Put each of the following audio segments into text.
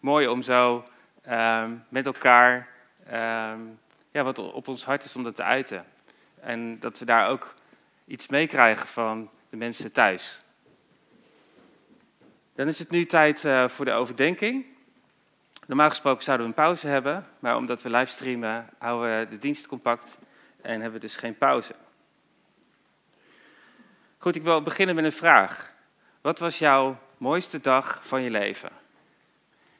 mooi om zo ehm, met elkaar ehm, ja, wat op ons hart is om dat te uiten. En dat we daar ook iets meekrijgen van de mensen thuis. Dan is het nu tijd uh, voor de overdenking. Normaal gesproken zouden we een pauze hebben, maar omdat we livestreamen houden we de dienst compact en hebben we dus geen pauze. Goed, ik wil beginnen met een vraag. Wat was jouw mooiste dag van je leven?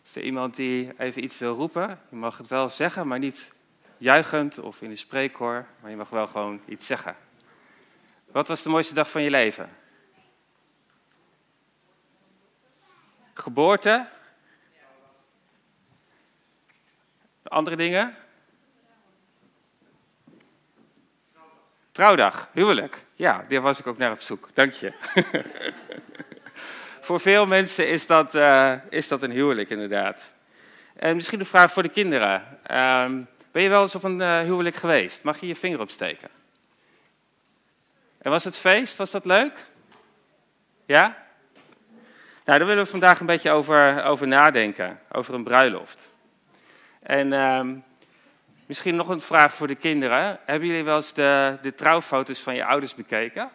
Is er iemand die even iets wil roepen? Je mag het wel zeggen, maar niet juichend of in een spreekhoor, maar je mag wel gewoon iets zeggen. Wat was de mooiste dag van je leven? Geboorte? Andere dingen? Trouwdag, huwelijk. Ja, daar was ik ook naar op zoek. Dank je. voor veel mensen is dat, uh, is dat een huwelijk, inderdaad. En misschien een vraag voor de kinderen. Um, ben je wel eens op een uh, huwelijk geweest? Mag je je vinger opsteken? En was het feest? Was dat leuk? Ja? Nou, daar willen we vandaag een beetje over, over nadenken, over een bruiloft. En uh, misschien nog een vraag voor de kinderen. Hebben jullie wel eens de, de trouwfoto's van je ouders bekeken?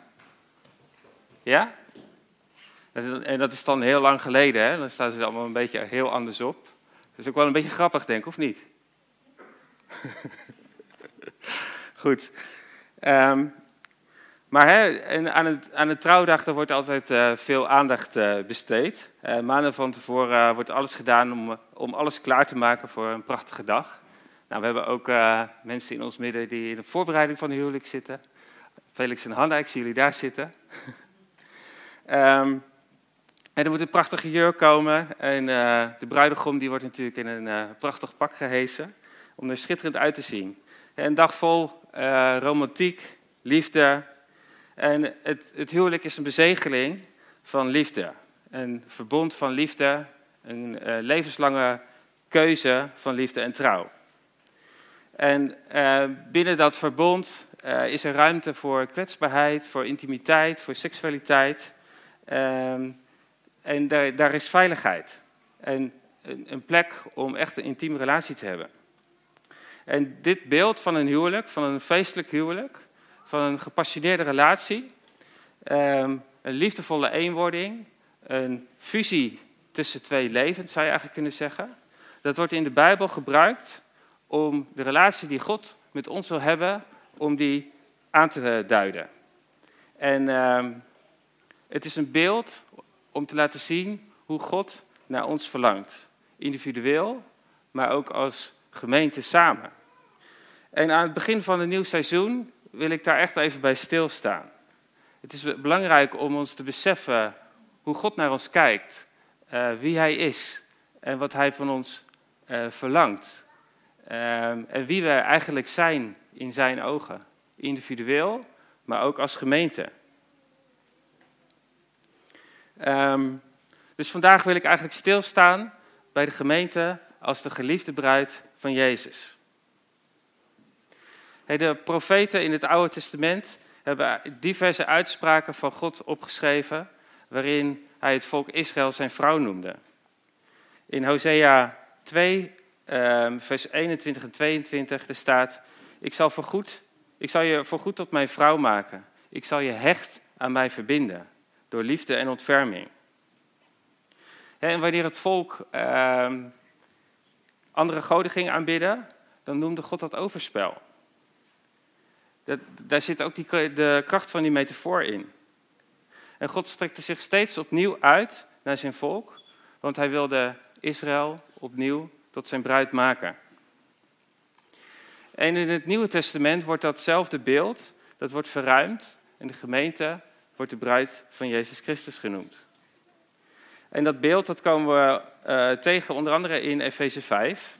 Ja? En dat is dan heel lang geleden, hè? Dan staan ze allemaal een beetje heel anders op. Dat is ook wel een beetje grappig, denk ik, of niet? Goed. Um, maar hè, aan, het, aan de trouwdag wordt altijd uh, veel aandacht uh, besteed. Uh, maanden van tevoren wordt alles gedaan om, om alles klaar te maken voor een prachtige dag. Nou, we hebben ook mensen in ons midden die in de voorbereiding van de huwelijk zitten. Felix en Hanna, ik zie jullie daar zitten. um, en er moet een prachtige jurk komen. En de bruidegom die wordt natuurlijk in een prachtig pak gehesen. Om er schitterend uit te zien. Een dag vol romantiek, liefde, en het, het huwelijk is een bezegeling van liefde. Een verbond van liefde, een levenslange keuze van liefde en trouw. En binnen dat verbond is er ruimte voor kwetsbaarheid, voor intimiteit, voor seksualiteit. Ehm, en daar, is veiligheid. En een, een plek om echt een intieme relatie te hebben. En dit beeld van een huwelijk, van een feestelijk huwelijk, van een gepassioneerde relatie, ehm, een liefdevolle eenwording, een fusie tussen twee levens, zou je eigenlijk kunnen zeggen. Dat wordt in de Bijbel gebruikt om de relatie die God met ons wil hebben, om die aan te duiden. En uh, het is een beeld om te laten zien hoe God naar ons verlangt. Individueel, maar ook als gemeente samen. En aan het begin van een nieuw seizoen wil ik daar echt even bij stilstaan. Het is belangrijk om ons te beseffen hoe God naar ons kijkt, uh, wie Hij is en wat Hij van ons uh, verlangt. Uh, en wie we eigenlijk zijn in Zijn ogen, individueel, maar ook als gemeente. Um, dus vandaag wil ik eigenlijk stilstaan bij de gemeente als de geliefde bruid van Jezus. De profeten in het Oude Testament hebben diverse uitspraken van God opgeschreven, waarin hij het volk Israël zijn vrouw noemde. In Hosea 2, ehm, vers 21 en 22, er staat, ik zal, voorgoed, ik zal je voorgoed tot mijn vrouw maken. Ik zal je hecht aan mij verbinden, door liefde en ontferming. En wanneer het volk ehm, andere goden ging aanbidden, dan noemde God dat overspel. Dat, daar zit ook die, de kracht van die metafoor in. En God strekte zich steeds opnieuw uit naar zijn volk, want hij wilde Israël opnieuw tot zijn bruid maken. En in het Nieuwe Testament wordt datzelfde beeld, dat wordt verruimd en de gemeente wordt de bruid van Jezus Christus genoemd. En dat beeld dat komen we uh, tegen onder andere in Efeze 5.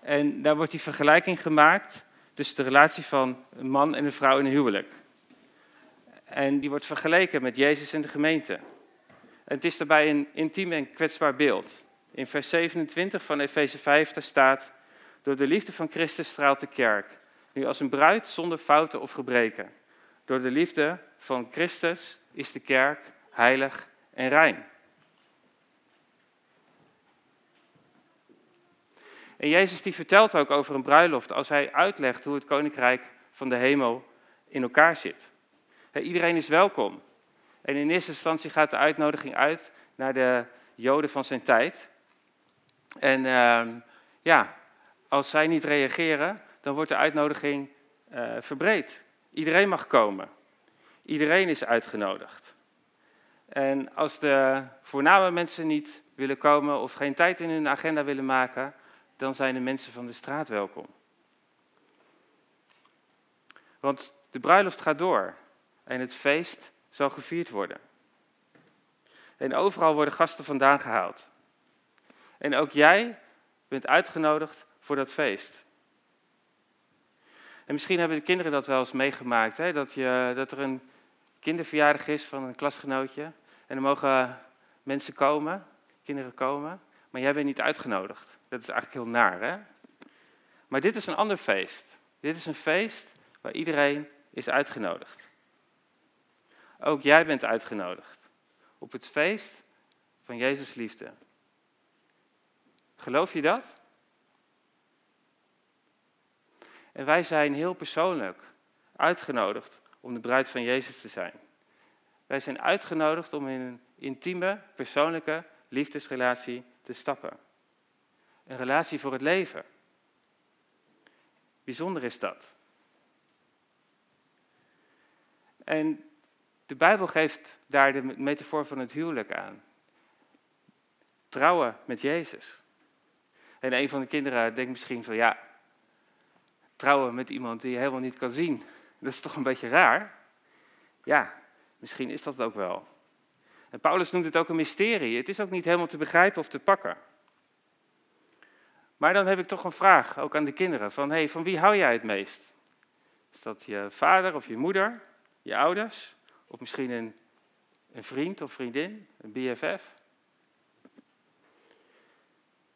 En daar wordt die vergelijking gemaakt tussen de relatie van een man en een vrouw in een huwelijk. En die wordt vergeleken met Jezus en de gemeente. En het is daarbij een intiem en kwetsbaar beeld. In vers 27 van Efeze 5 daar staat: Door de liefde van Christus straalt de kerk, nu als een bruid zonder fouten of gebreken. Door de liefde van Christus is de kerk heilig en rein. En Jezus die vertelt ook over een bruiloft als hij uitlegt hoe het koninkrijk van de hemel in elkaar zit. Iedereen is welkom. En in eerste instantie gaat de uitnodiging uit naar de Joden van zijn tijd. En uh, ja, als zij niet reageren, dan wordt de uitnodiging uh, verbreed. Iedereen mag komen. Iedereen is uitgenodigd. En als de voorname mensen niet willen komen of geen tijd in hun agenda willen maken, dan zijn de mensen van de straat welkom. Want de bruiloft gaat door en het feest zal gevierd worden. En overal worden gasten vandaan gehaald. En ook jij bent uitgenodigd voor dat feest. En misschien hebben de kinderen dat wel eens meegemaakt, hè? Dat, je, dat er een kinderverjaardag is van een klasgenootje. En er mogen mensen komen, kinderen komen, maar jij bent niet uitgenodigd. Dat is eigenlijk heel naar, hè? Maar dit is een ander feest. Dit is een feest waar iedereen is uitgenodigd. Ook jij bent uitgenodigd op het feest van Jezus liefde. Geloof je dat? En wij zijn heel persoonlijk uitgenodigd om de bruid van Jezus te zijn. Wij zijn uitgenodigd om in een intieme, persoonlijke liefdesrelatie te stappen. Een relatie voor het leven. Bijzonder is dat. En de Bijbel geeft daar de metafoor van het huwelijk aan. Trouwen met Jezus. En een van de kinderen denkt misschien van ja, trouwen met iemand die je helemaal niet kan zien, dat is toch een beetje raar? Ja, misschien is dat ook wel. En Paulus noemt het ook een mysterie. Het is ook niet helemaal te begrijpen of te pakken. Maar dan heb ik toch een vraag, ook aan de kinderen, van hey, van wie hou jij het meest? Is dat je vader of je moeder, je ouders? Of misschien een, een vriend of vriendin, een BFF?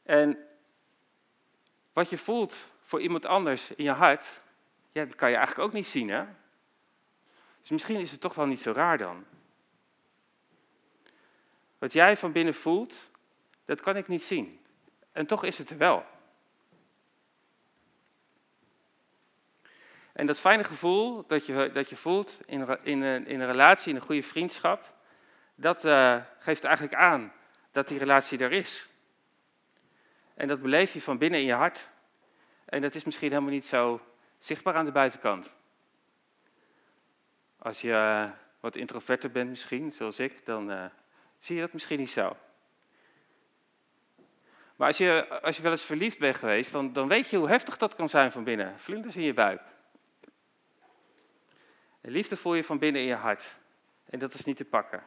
En wat je voelt voor iemand anders in je hart, ja, dat kan je eigenlijk ook niet zien, hè? Dus misschien is het toch wel niet zo raar dan. Wat jij van binnen voelt, dat kan ik niet zien. En toch is het er wel. En dat fijne gevoel dat je, dat je voelt in, in, een, in een relatie, in een goede vriendschap, dat uh, geeft eigenlijk aan dat die relatie er is. En dat beleef je van binnen in je hart. En dat is misschien helemaal niet zo zichtbaar aan de buitenkant. Als je uh, wat introverter bent misschien, zoals ik, dan uh, zie je dat misschien niet zo. Maar als je, als je wel eens verliefd bent geweest, dan, dan weet je hoe heftig dat kan zijn van binnen. Vlinders in je buik. Liefde voel je van binnen in je hart. En dat is niet te pakken.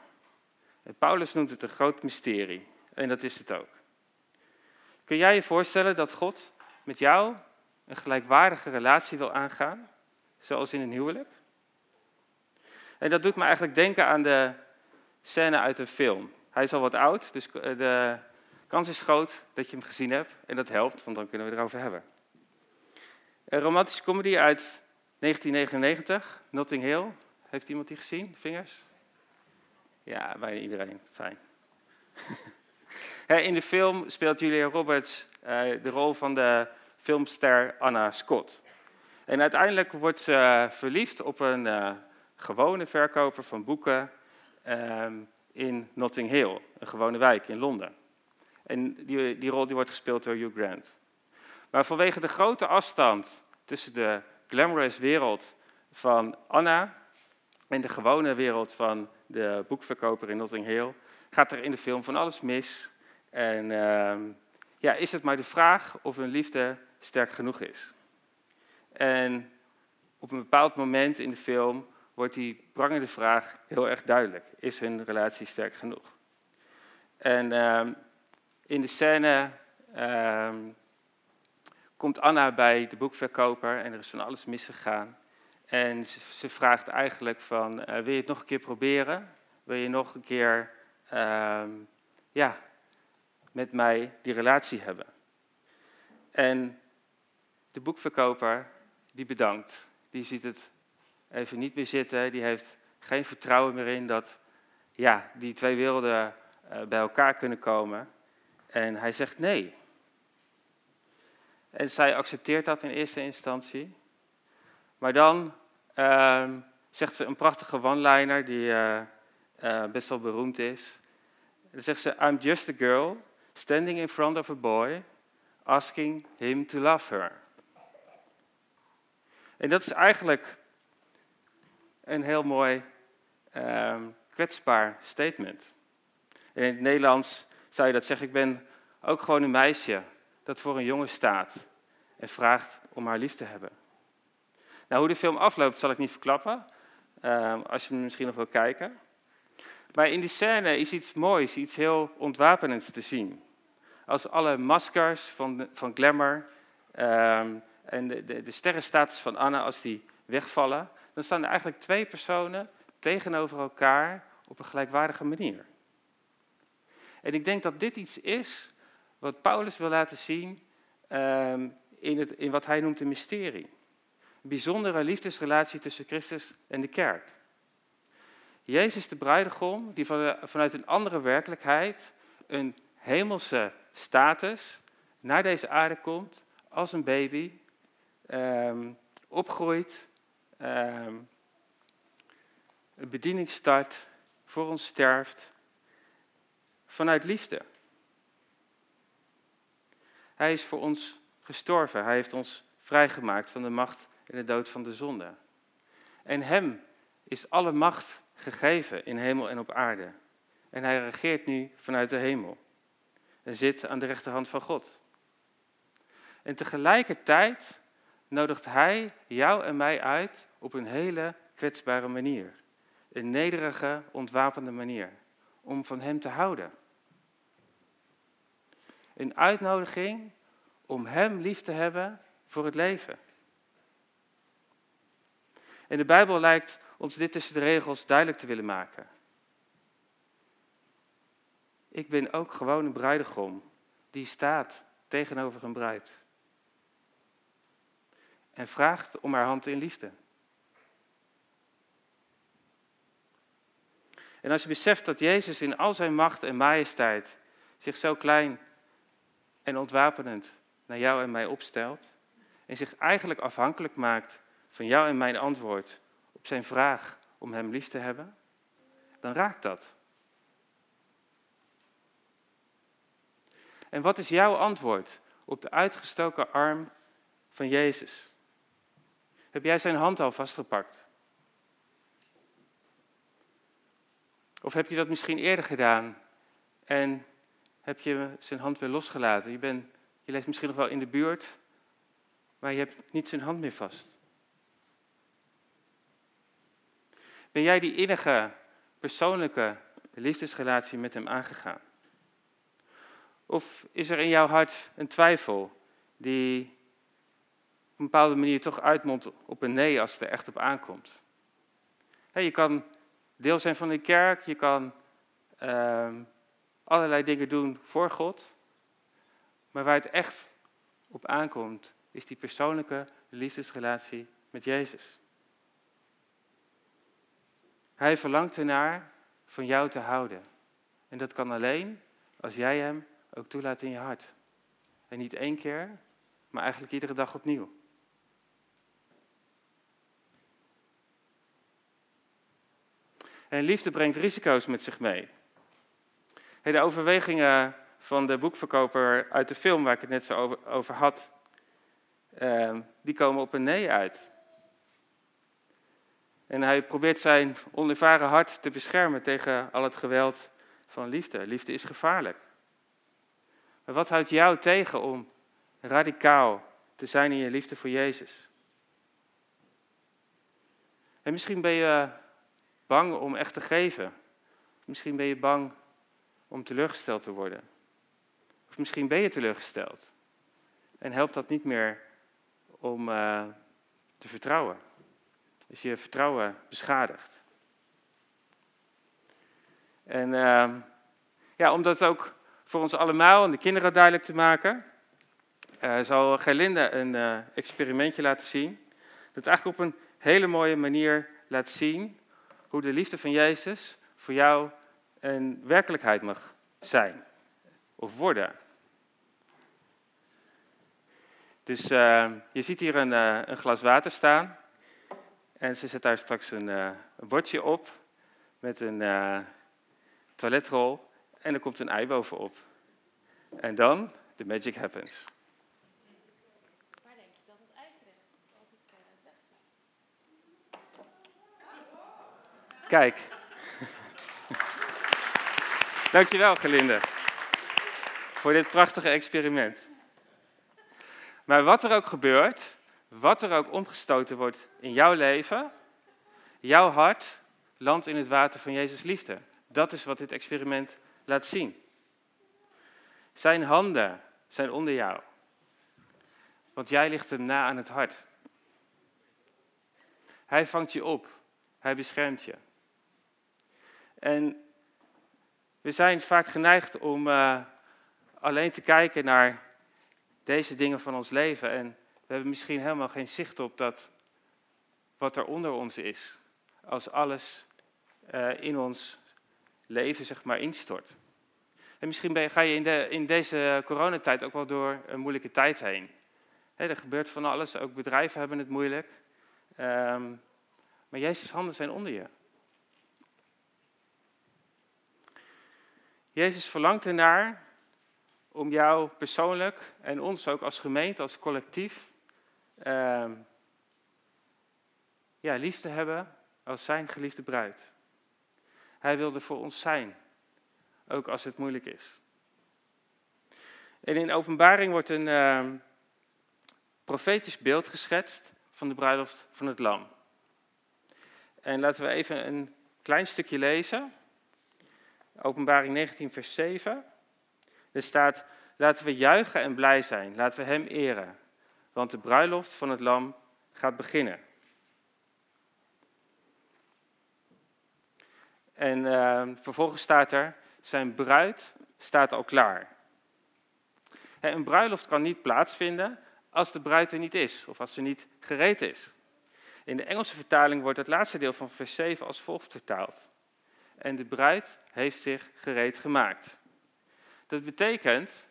En Paulus noemt het een groot mysterie. En dat is het ook. Kun jij je voorstellen dat God met jou een gelijkwaardige relatie wil aangaan? Zoals in een huwelijk? En dat doet me eigenlijk denken aan de scène uit een film. Hij is al wat oud, dus de kans is groot dat je hem gezien hebt. En dat helpt, want dan kunnen we het erover hebben. Een romantische comedy uit 1999, Notting Hill. Heeft iemand die gezien? Vingers? Ja, bijna iedereen. Fijn. In de film speelt Julia Roberts eh, de rol van de filmster Anna Scott. En uiteindelijk wordt ze verliefd op een eh, gewone verkoper van boeken ehm, in Notting Hill, een gewone wijk in Londen. En die, die rol die wordt gespeeld door Hugh Grant. Maar vanwege de grote afstand tussen de glamorous wereld van Anna en de gewone wereld van de boekverkoper in Notting Hill gaat er in de film van alles mis. En uh, ja, is het maar de vraag of hun liefde sterk genoeg is. En op een bepaald moment in de film wordt die prangende vraag heel erg duidelijk. Is hun relatie sterk genoeg? En uh, in de scène uh, komt Anna bij de boekverkoper en er is van alles misgegaan. En ze, vraagt eigenlijk van, uh, wil je het nog een keer proberen? Wil je nog een keer ja, met mij die relatie hebben? En de boekverkoper, die bedankt. Die ziet het even niet meer zitten. Die heeft geen vertrouwen meer in dat ja, die twee werelden uh, bij elkaar kunnen komen. En hij zegt nee. En zij accepteert dat in eerste instantie. Maar dan ehm, zegt ze een prachtige one-liner die eh, eh, best wel beroemd is. Dan zegt ze, I'm just a girl standing in front of a boy asking him to love her. En dat is eigenlijk een heel mooi ehm, kwetsbaar statement. in het Nederlands zou je dat zeggen, ik ben ook gewoon een meisje dat voor een jongen staat en vraagt om haar lief te hebben. Nou, hoe de film afloopt zal ik niet verklappen, ehm, als je hem misschien nog wil kijken. Maar in die scène is iets moois, iets heel ontwapenends te zien. Als alle maskers van, van glamour ehm, en de, de, de sterrenstatus van Anna, als die wegvallen, dan staan er eigenlijk twee personen tegenover elkaar op een gelijkwaardige manier. En ik denk dat dit iets is wat Paulus wil laten zien ehm, in, het, in wat hij noemt een mysterie. Een bijzondere liefdesrelatie tussen Christus en de kerk. Jezus de bruidegom, die vanuit een andere werkelijkheid, een hemelse status, naar deze aarde komt als een baby, um, opgroeit, um, een bediening start, voor ons sterft, vanuit liefde. Hij is voor ons gestorven. Hij heeft ons vrijgemaakt van de macht en de dood van de zonde. En hem is alle macht gegeven in hemel en op aarde. En hij regeert nu vanuit de hemel. Zit aan de rechterhand van God. En tegelijkertijd nodigt hij jou en mij uit op een hele kwetsbare manier. Een nederige, ontwapende manier. Om van hem te houden. Een uitnodiging om Hem lief te hebben voor het leven. En de Bijbel lijkt ons dit tussen de regels duidelijk te willen maken. Ik ben ook gewoon een bruidegom die staat tegenover een bruid. En vraagt om haar hand in liefde. En als je beseft dat Jezus in al zijn macht en majesteit zich zo klein en ontwapenend naar jou en mij opstelt en zich eigenlijk afhankelijk maakt van jou en mijn antwoord op zijn vraag om hem lief te hebben, dan raakt dat. En wat is jouw antwoord op de uitgestoken arm van Jezus? Heb jij zijn hand al vastgepakt? Of heb je dat misschien eerder gedaan en heb je zijn hand weer losgelaten? Je, bent, je leeft misschien nog wel in de buurt, maar je hebt niet zijn hand meer vast. Ben jij die innige, persoonlijke liefdesrelatie met hem aangegaan? Of is er in jouw hart een twijfel die op een bepaalde manier toch uitmondt op een nee als het er echt op aankomt? je kan deel zijn van de kerk, je kan ehm, allerlei dingen doen voor God, maar waar het echt op aankomt, is die persoonlijke liefdesrelatie met Jezus. Hij verlangt ernaar van jou te houden. En dat kan alleen als jij hem ook toelaat in je hart. En niet één keer, maar eigenlijk iedere dag opnieuw. En liefde brengt risico's met zich mee. De overwegingen van de boekverkoper uit de film waar ik het net zo over, had, ehm, die komen op een nee uit. En hij probeert zijn onervaren hart te beschermen tegen al het geweld van liefde. Liefde is gevaarlijk. Maar wat houdt jou tegen om radicaal te zijn in je liefde voor Jezus? En misschien ben je bang om echt te geven. Misschien ben je bang om teleurgesteld te worden. Of misschien ben je teleurgesteld. En helpt dat niet meer om uh, te vertrouwen. Is je vertrouwen beschadigd. En uh, ja, om dat ook voor ons allemaal en de kinderen duidelijk te maken, uh, zal Gerlinde een uh, experimentje laten zien. Dat eigenlijk op een hele mooie manier laat zien hoe de liefde van Jezus voor jou een werkelijkheid mag zijn of worden. Dus uh, je ziet hier een, een, glas water staan. En ze zet daar straks een, een bordje op met een toiletrol. En er komt een ei bovenop. En dan, the magic happens. Waar denk je dat het als ik? Kijk. Dankjewel, Gelinde. Voor dit prachtige experiment. Maar wat er ook gebeurt, wat er ook omgestoten wordt in jouw leven, jouw hart landt in het water van Jezus liefde. Dat is wat dit experiment laat zien. Zijn handen zijn onder jou. Want jij ligt hem na aan het hart. Hij vangt je op. Hij beschermt je. En we zijn vaak geneigd om uh, alleen te kijken naar deze dingen van ons leven. En we hebben misschien helemaal geen zicht op dat wat er onder ons is. Als alles uh, in ons leven zeg maar instort. En misschien je, ga je in, de, in deze coronatijd ook wel door een moeilijke tijd heen. er gebeurt van alles, ook bedrijven hebben het moeilijk. Um, maar Jezus' handen zijn onder je. Jezus verlangt ernaar om jou persoonlijk en ons ook als gemeente, als collectief, uh, ja, lief te hebben als zijn geliefde bruid. Hij wilde voor ons zijn, ook als het moeilijk is. En in openbaring wordt een uh, profetisch beeld geschetst van de bruiloft van het lam. En laten we even een klein stukje lezen. Openbaring 19, vers 7. Er staat, laten we juichen en blij zijn, laten we Hem eren, want de bruiloft van het lam gaat beginnen. En uh, vervolgens staat er, zijn bruid staat al klaar. Een bruiloft kan niet plaatsvinden als de bruid er niet is, of als ze niet gereed is. In de Engelse vertaling wordt het laatste deel van vers 7 als volgt vertaald. En de bruid heeft zich gereed gemaakt. Dat betekent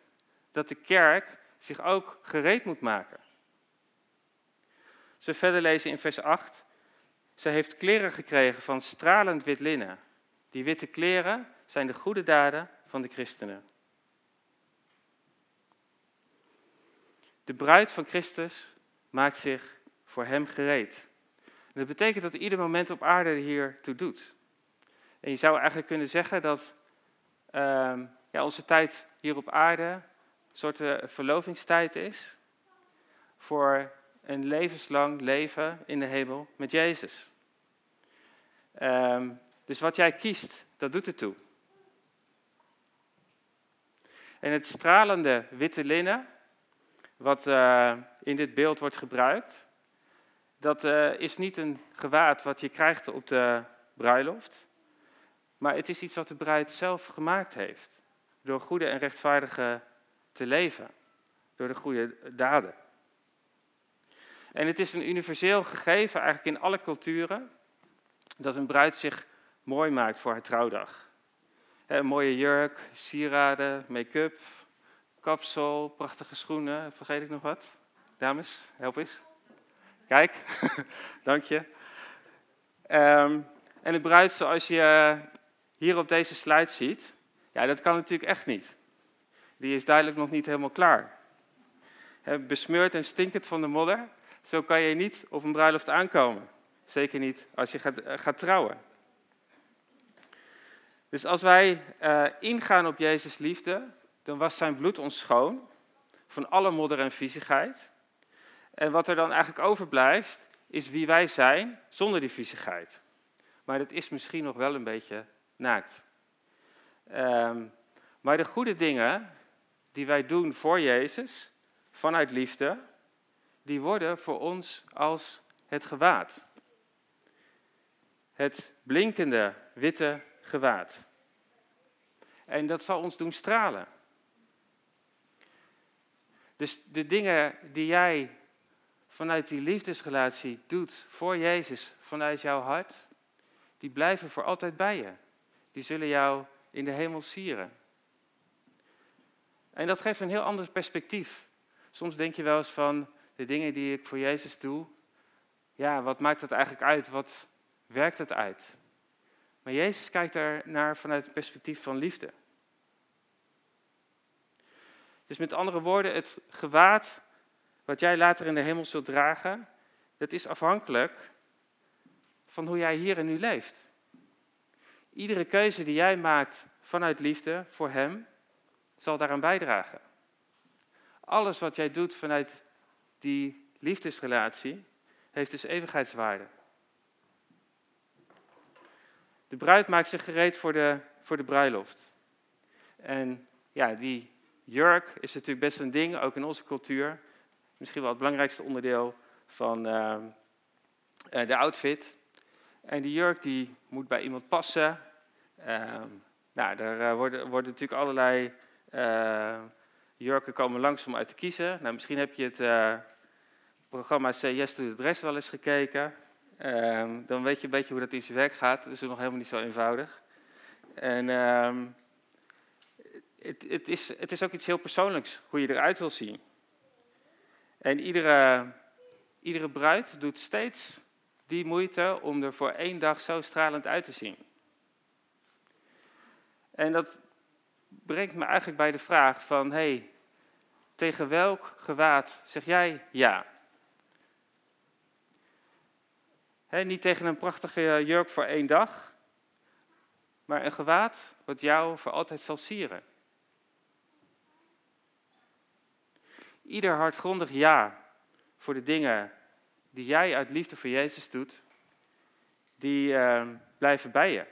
dat de kerk zich ook gereed moet maken. Zo verder lezen in vers 8. Ze heeft kleren gekregen van stralend wit linnen. Die witte kleren zijn de goede daden van de christenen. De bruid van Christus maakt zich voor hem gereed. Dat betekent dat ieder moment op aarde hier toe doet. En je zou eigenlijk kunnen zeggen dat uh, ja, onze tijd hier op aarde een soort uh, verlovingstijd is voor een levenslang leven in de hemel met Jezus. Um, dus wat jij kiest, dat doet ertoe. En het stralende witte linnen, wat uh, in dit beeld wordt gebruikt, dat uh, is niet een gewaad wat je krijgt op de bruiloft, maar het is iets wat de bruid zelf gemaakt heeft door goede en rechtvaardige te leven, door de goede daden. En het is een universeel gegeven, eigenlijk in alle culturen, dat een bruid zich mooi maakt voor haar trouwdag. Mooie jurk, sieraden, make-up, kapsel, prachtige schoenen. Vergeet ik nog wat? Dames, help eens. Kijk, dank je. Um, en de bruid zoals je hier op deze slide ziet, ja, dat kan natuurlijk echt niet. Die is duidelijk nog niet helemaal klaar. besmeurd en stinkend van de modder, zo kan je niet op een bruiloft aankomen. Zeker niet als je gaat, eh, gaat trouwen. Dus als wij uh, ingaan op Jezus' liefde, dan was zijn bloed ons schoon van alle modder en viezigheid. En wat er dan eigenlijk overblijft, is wie wij zijn zonder die viezigheid. Maar dat is misschien nog wel een beetje naakt. Um, maar de goede dingen die wij doen voor Jezus, vanuit liefde, die worden voor ons als het gewaad. Het blinkende witte gewaad. En dat zal ons doen stralen. Dus de dingen die jij vanuit die liefdesrelatie doet voor Jezus, vanuit jouw hart, die blijven voor altijd bij je. Die zullen jou in de hemel sieren. En dat geeft een heel ander perspectief. Soms denk je wel eens van de dingen die ik voor Jezus doe, ja, wat maakt dat eigenlijk uit? Wat werkt het uit? Maar Jezus kijkt er naar vanuit het perspectief van liefde. Dus met andere woorden, het gewaad wat jij later in de hemel zult dragen, dat is afhankelijk van hoe jij hier en nu leeft. Iedere keuze die jij maakt vanuit liefde voor Hem, zal daaraan bijdragen. Alles wat jij doet vanuit die liefdesrelatie, heeft dus eeuwigheidswaarde. De bruid maakt zich gereed voor de, voor de bruiloft. En ja, die jurk is natuurlijk best een ding, ook in onze cultuur. Misschien wel het belangrijkste onderdeel van uh, de outfit. En die jurk die moet bij iemand passen. Uh, nou, er uh, worden, worden, natuurlijk allerlei jurken komen langs om uit te kiezen. Nou, misschien heb je het programma Say Yes Dress wel eens gekeken. Um, dan weet je een beetje hoe dat in zijn werk gaat. Dat is nog helemaal niet zo eenvoudig. En um, het, het, is, het is ook iets heel persoonlijks, hoe je eruit wil zien. En iedere, iedere bruid doet steeds die moeite om er voor één dag zo stralend uit te zien. En dat brengt me eigenlijk bij de vraag van, hey, tegen welk gewaad zeg jij ja? Niet tegen een prachtige jurk voor één dag, maar een gewaad wat jou voor altijd zal sieren. Ieder hardgrondig ja voor de dingen die jij uit liefde voor Jezus doet, die uh, blijven bij je.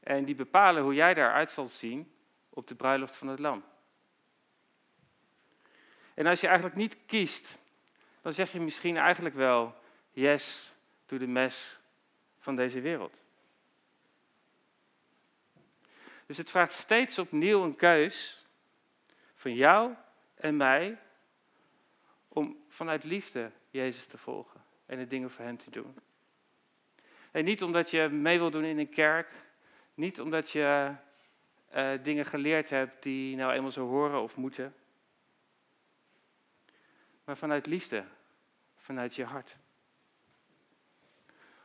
En die bepalen hoe jij daaruit zal zien op de bruiloft van het lam. En als je eigenlijk niet kiest, dan zeg je misschien eigenlijk wel yes to the mess van deze wereld. Dus het vraagt steeds opnieuw een keus van jou en mij om vanuit liefde Jezus te volgen en de dingen voor Hem te doen. En niet omdat je mee wil doen in een kerk, niet omdat je uh, dingen geleerd hebt die nou eenmaal zo horen of moeten, maar vanuit liefde, vanuit je hart.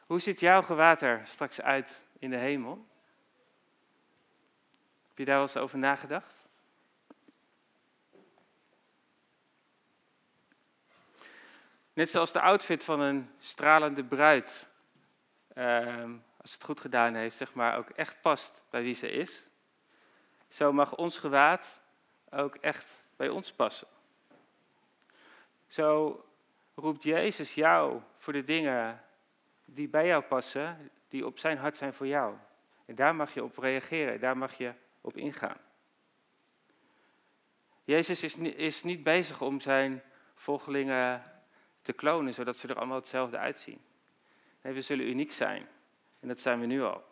Hoe ziet jouw gewaad er straks uit in de hemel? Heb je daar wel eens over nagedacht? Net zoals de outfit van een stralende bruid, ehm, als het goed gedaan heeft, zeg maar, ook echt past bij wie ze is. Zo mag ons gewaad ook echt bij ons passen. Zo roept Jezus jou voor de dingen die bij jou passen, die op zijn hart zijn voor jou. En daar mag je op reageren, daar mag je op ingaan. Jezus is, is niet bezig om zijn volgelingen te klonen, zodat ze er allemaal hetzelfde uitzien. Nee, we zullen uniek zijn. En dat zijn we nu al.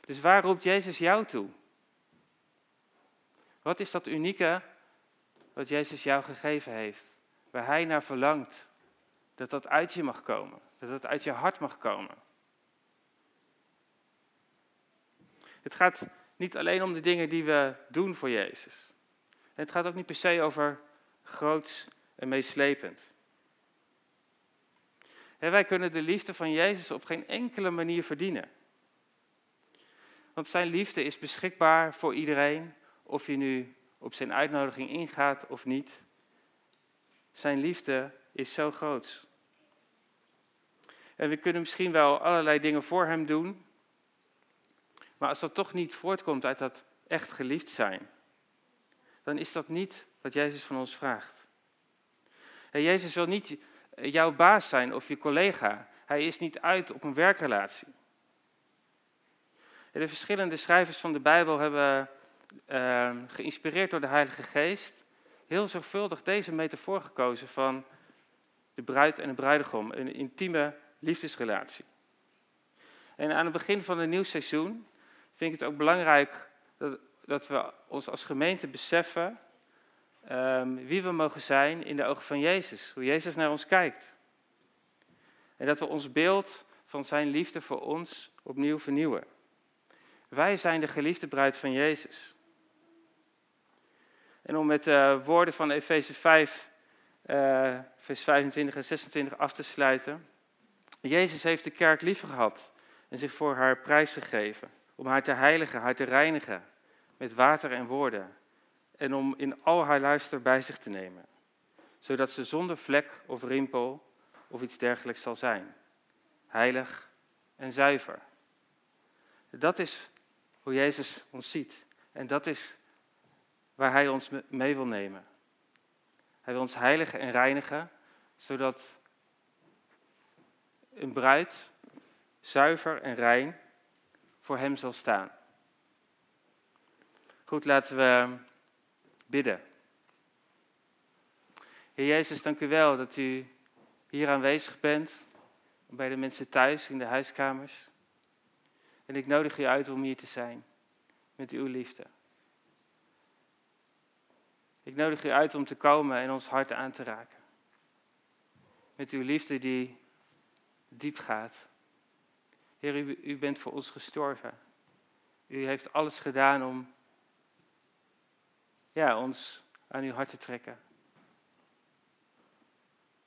Dus waar roept Jezus jou toe? Wat is dat unieke wat Jezus jou gegeven heeft? Waar Hij naar verlangt dat dat uit je mag komen. Dat dat uit je hart mag komen. Het gaat niet alleen om de dingen die we doen voor Jezus. Het gaat ook niet per se over groots en meeslepend. En wij kunnen de liefde van Jezus op geen enkele manier verdienen. Want zijn liefde is beschikbaar voor iedereen, of je nu op zijn uitnodiging ingaat of niet. Zijn liefde is zo groot. En we kunnen misschien wel allerlei dingen voor hem doen. Maar als dat toch niet voortkomt uit dat echt geliefd zijn, dan is dat niet wat Jezus van ons vraagt. En Jezus wil niet jouw baas zijn of je collega. Hij is niet uit op een werkrelatie. de verschillende schrijvers van de Bijbel hebben, uh, geïnspireerd door de Heilige Geest, heel zorgvuldig deze metafoor gekozen van de bruid en de bruidegom. Een intieme liefdesrelatie. En aan het begin van een nieuw seizoen vind ik het ook belangrijk dat, dat we ons als gemeente beseffen um, wie we mogen zijn in de ogen van Jezus. Hoe Jezus naar ons kijkt. En dat we ons beeld van zijn liefde voor ons opnieuw vernieuwen. Wij zijn de geliefde bruid van Jezus. En om met de woorden van Efeze 5, eh, vers 25 en 26 af te sluiten. Jezus heeft de kerk lief gehad en zich voor haar prijs gegeven. Om haar te heiligen, haar te reinigen met water en woorden. En om in al haar luister bij zich te nemen. Zodat ze zonder vlek of rimpel of iets dergelijks zal zijn. Heilig en zuiver. Dat is hoe Jezus ons ziet. En dat is waar Hij ons mee wil nemen. Hij wil ons heiligen en reinigen, zodat een bruid zuiver en rein voor Hem zal staan. Goed, laten we bidden. Heer Jezus, dank u wel dat u hier aanwezig bent, bij de mensen thuis in de huiskamers. En ik nodig u uit om hier te zijn met uw liefde. Ik nodig u uit om te komen en ons hart aan te raken. Met uw liefde die diep gaat. Heer, u, u bent voor ons gestorven. U heeft alles gedaan om ja, ons aan uw hart te trekken.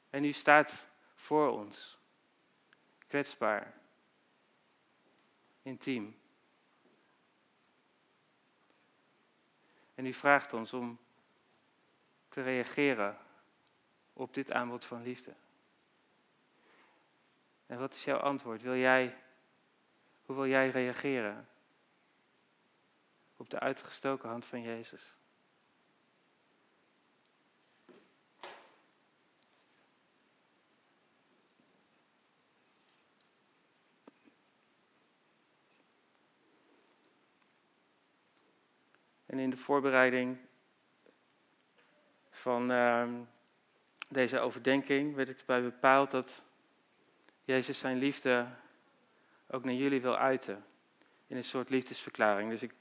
En u staat voor ons. Kwetsbaar. Intiem. En u vraagt ons om te reageren op dit aanbod van liefde. En wat is jouw antwoord? Wil jij, hoe wil jij reageren op de uitgestoken hand van Jezus? En in de voorbereiding van uh, deze overdenking werd ik erbij bepaald dat Jezus zijn liefde ook naar jullie wil uiten. In een soort liefdesverklaring. Dus ik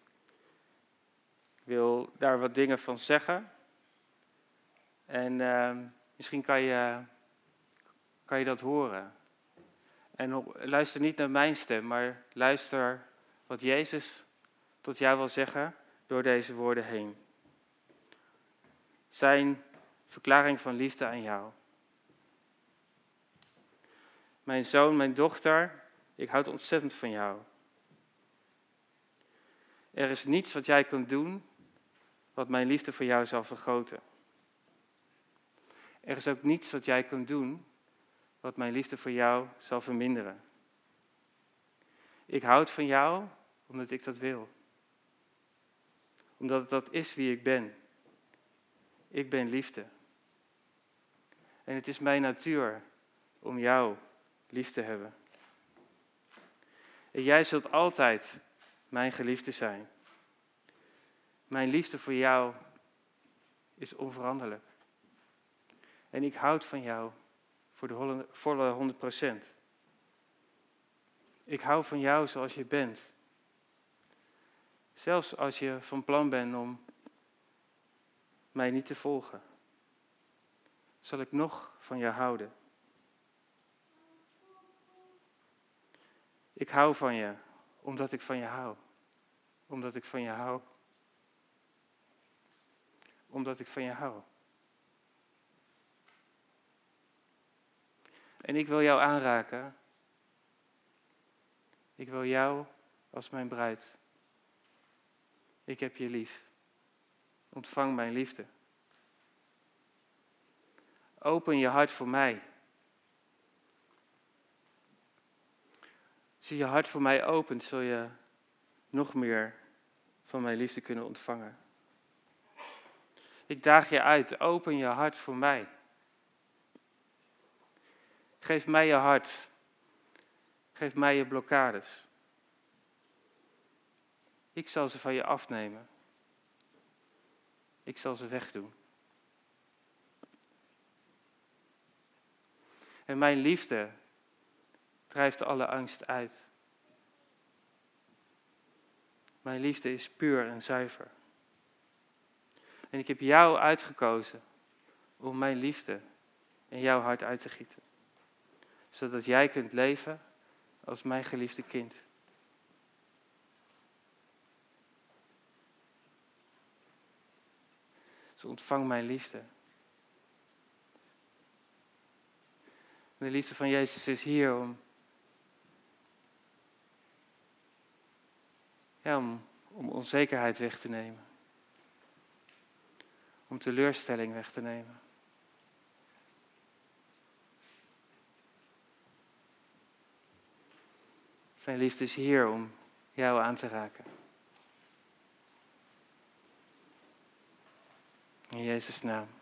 wil daar wat dingen van zeggen. En uh, misschien kan je, kan je dat horen. En luister niet naar mijn stem, maar luister wat Jezus tot jou wil zeggen door deze woorden heen. Zijn verklaring van liefde aan jou. Mijn zoon, mijn dochter, ik houd ontzettend van jou. Er is niets wat jij kunt doen wat mijn liefde voor jou zal vergroten. Er is ook niets wat jij kunt doen wat mijn liefde voor jou zal verminderen. Ik houd van jou omdat ik dat wil omdat dat is wie ik ben. Ik ben liefde. En het is mijn natuur om jou lief te hebben. En jij zult altijd mijn geliefde zijn. Mijn liefde voor jou is onveranderlijk. En ik houd van jou voor de volle 100%. Ik hou van jou zoals je bent. Zelfs als je van plan bent om mij niet te volgen, zal ik nog van je houden. Ik hou van je omdat ik van je hou. Omdat ik van je hou. Omdat ik van je hou. En ik wil jou aanraken. Ik wil jou als mijn bruid. Ik heb je lief. Ontvang mijn liefde. Open je hart voor mij. Zie je hart voor mij opent, zul je nog meer van mijn liefde kunnen ontvangen. Ik daag je uit, open je hart voor mij. Geef mij je hart. Geef mij je blokkades. Ik zal ze van je afnemen. Ik zal ze wegdoen. En mijn liefde drijft alle angst uit. Mijn liefde is puur en zuiver. En ik heb jou uitgekozen om mijn liefde in jouw hart uit te gieten. Zodat jij kunt leven als mijn geliefde kind. Dus ontvang mijn liefde. De liefde van Jezus is hier om, ja, om, om onzekerheid weg te nemen. Om teleurstelling weg te nemen. Zijn liefde is hier om jou aan te raken. In Jezus' naam.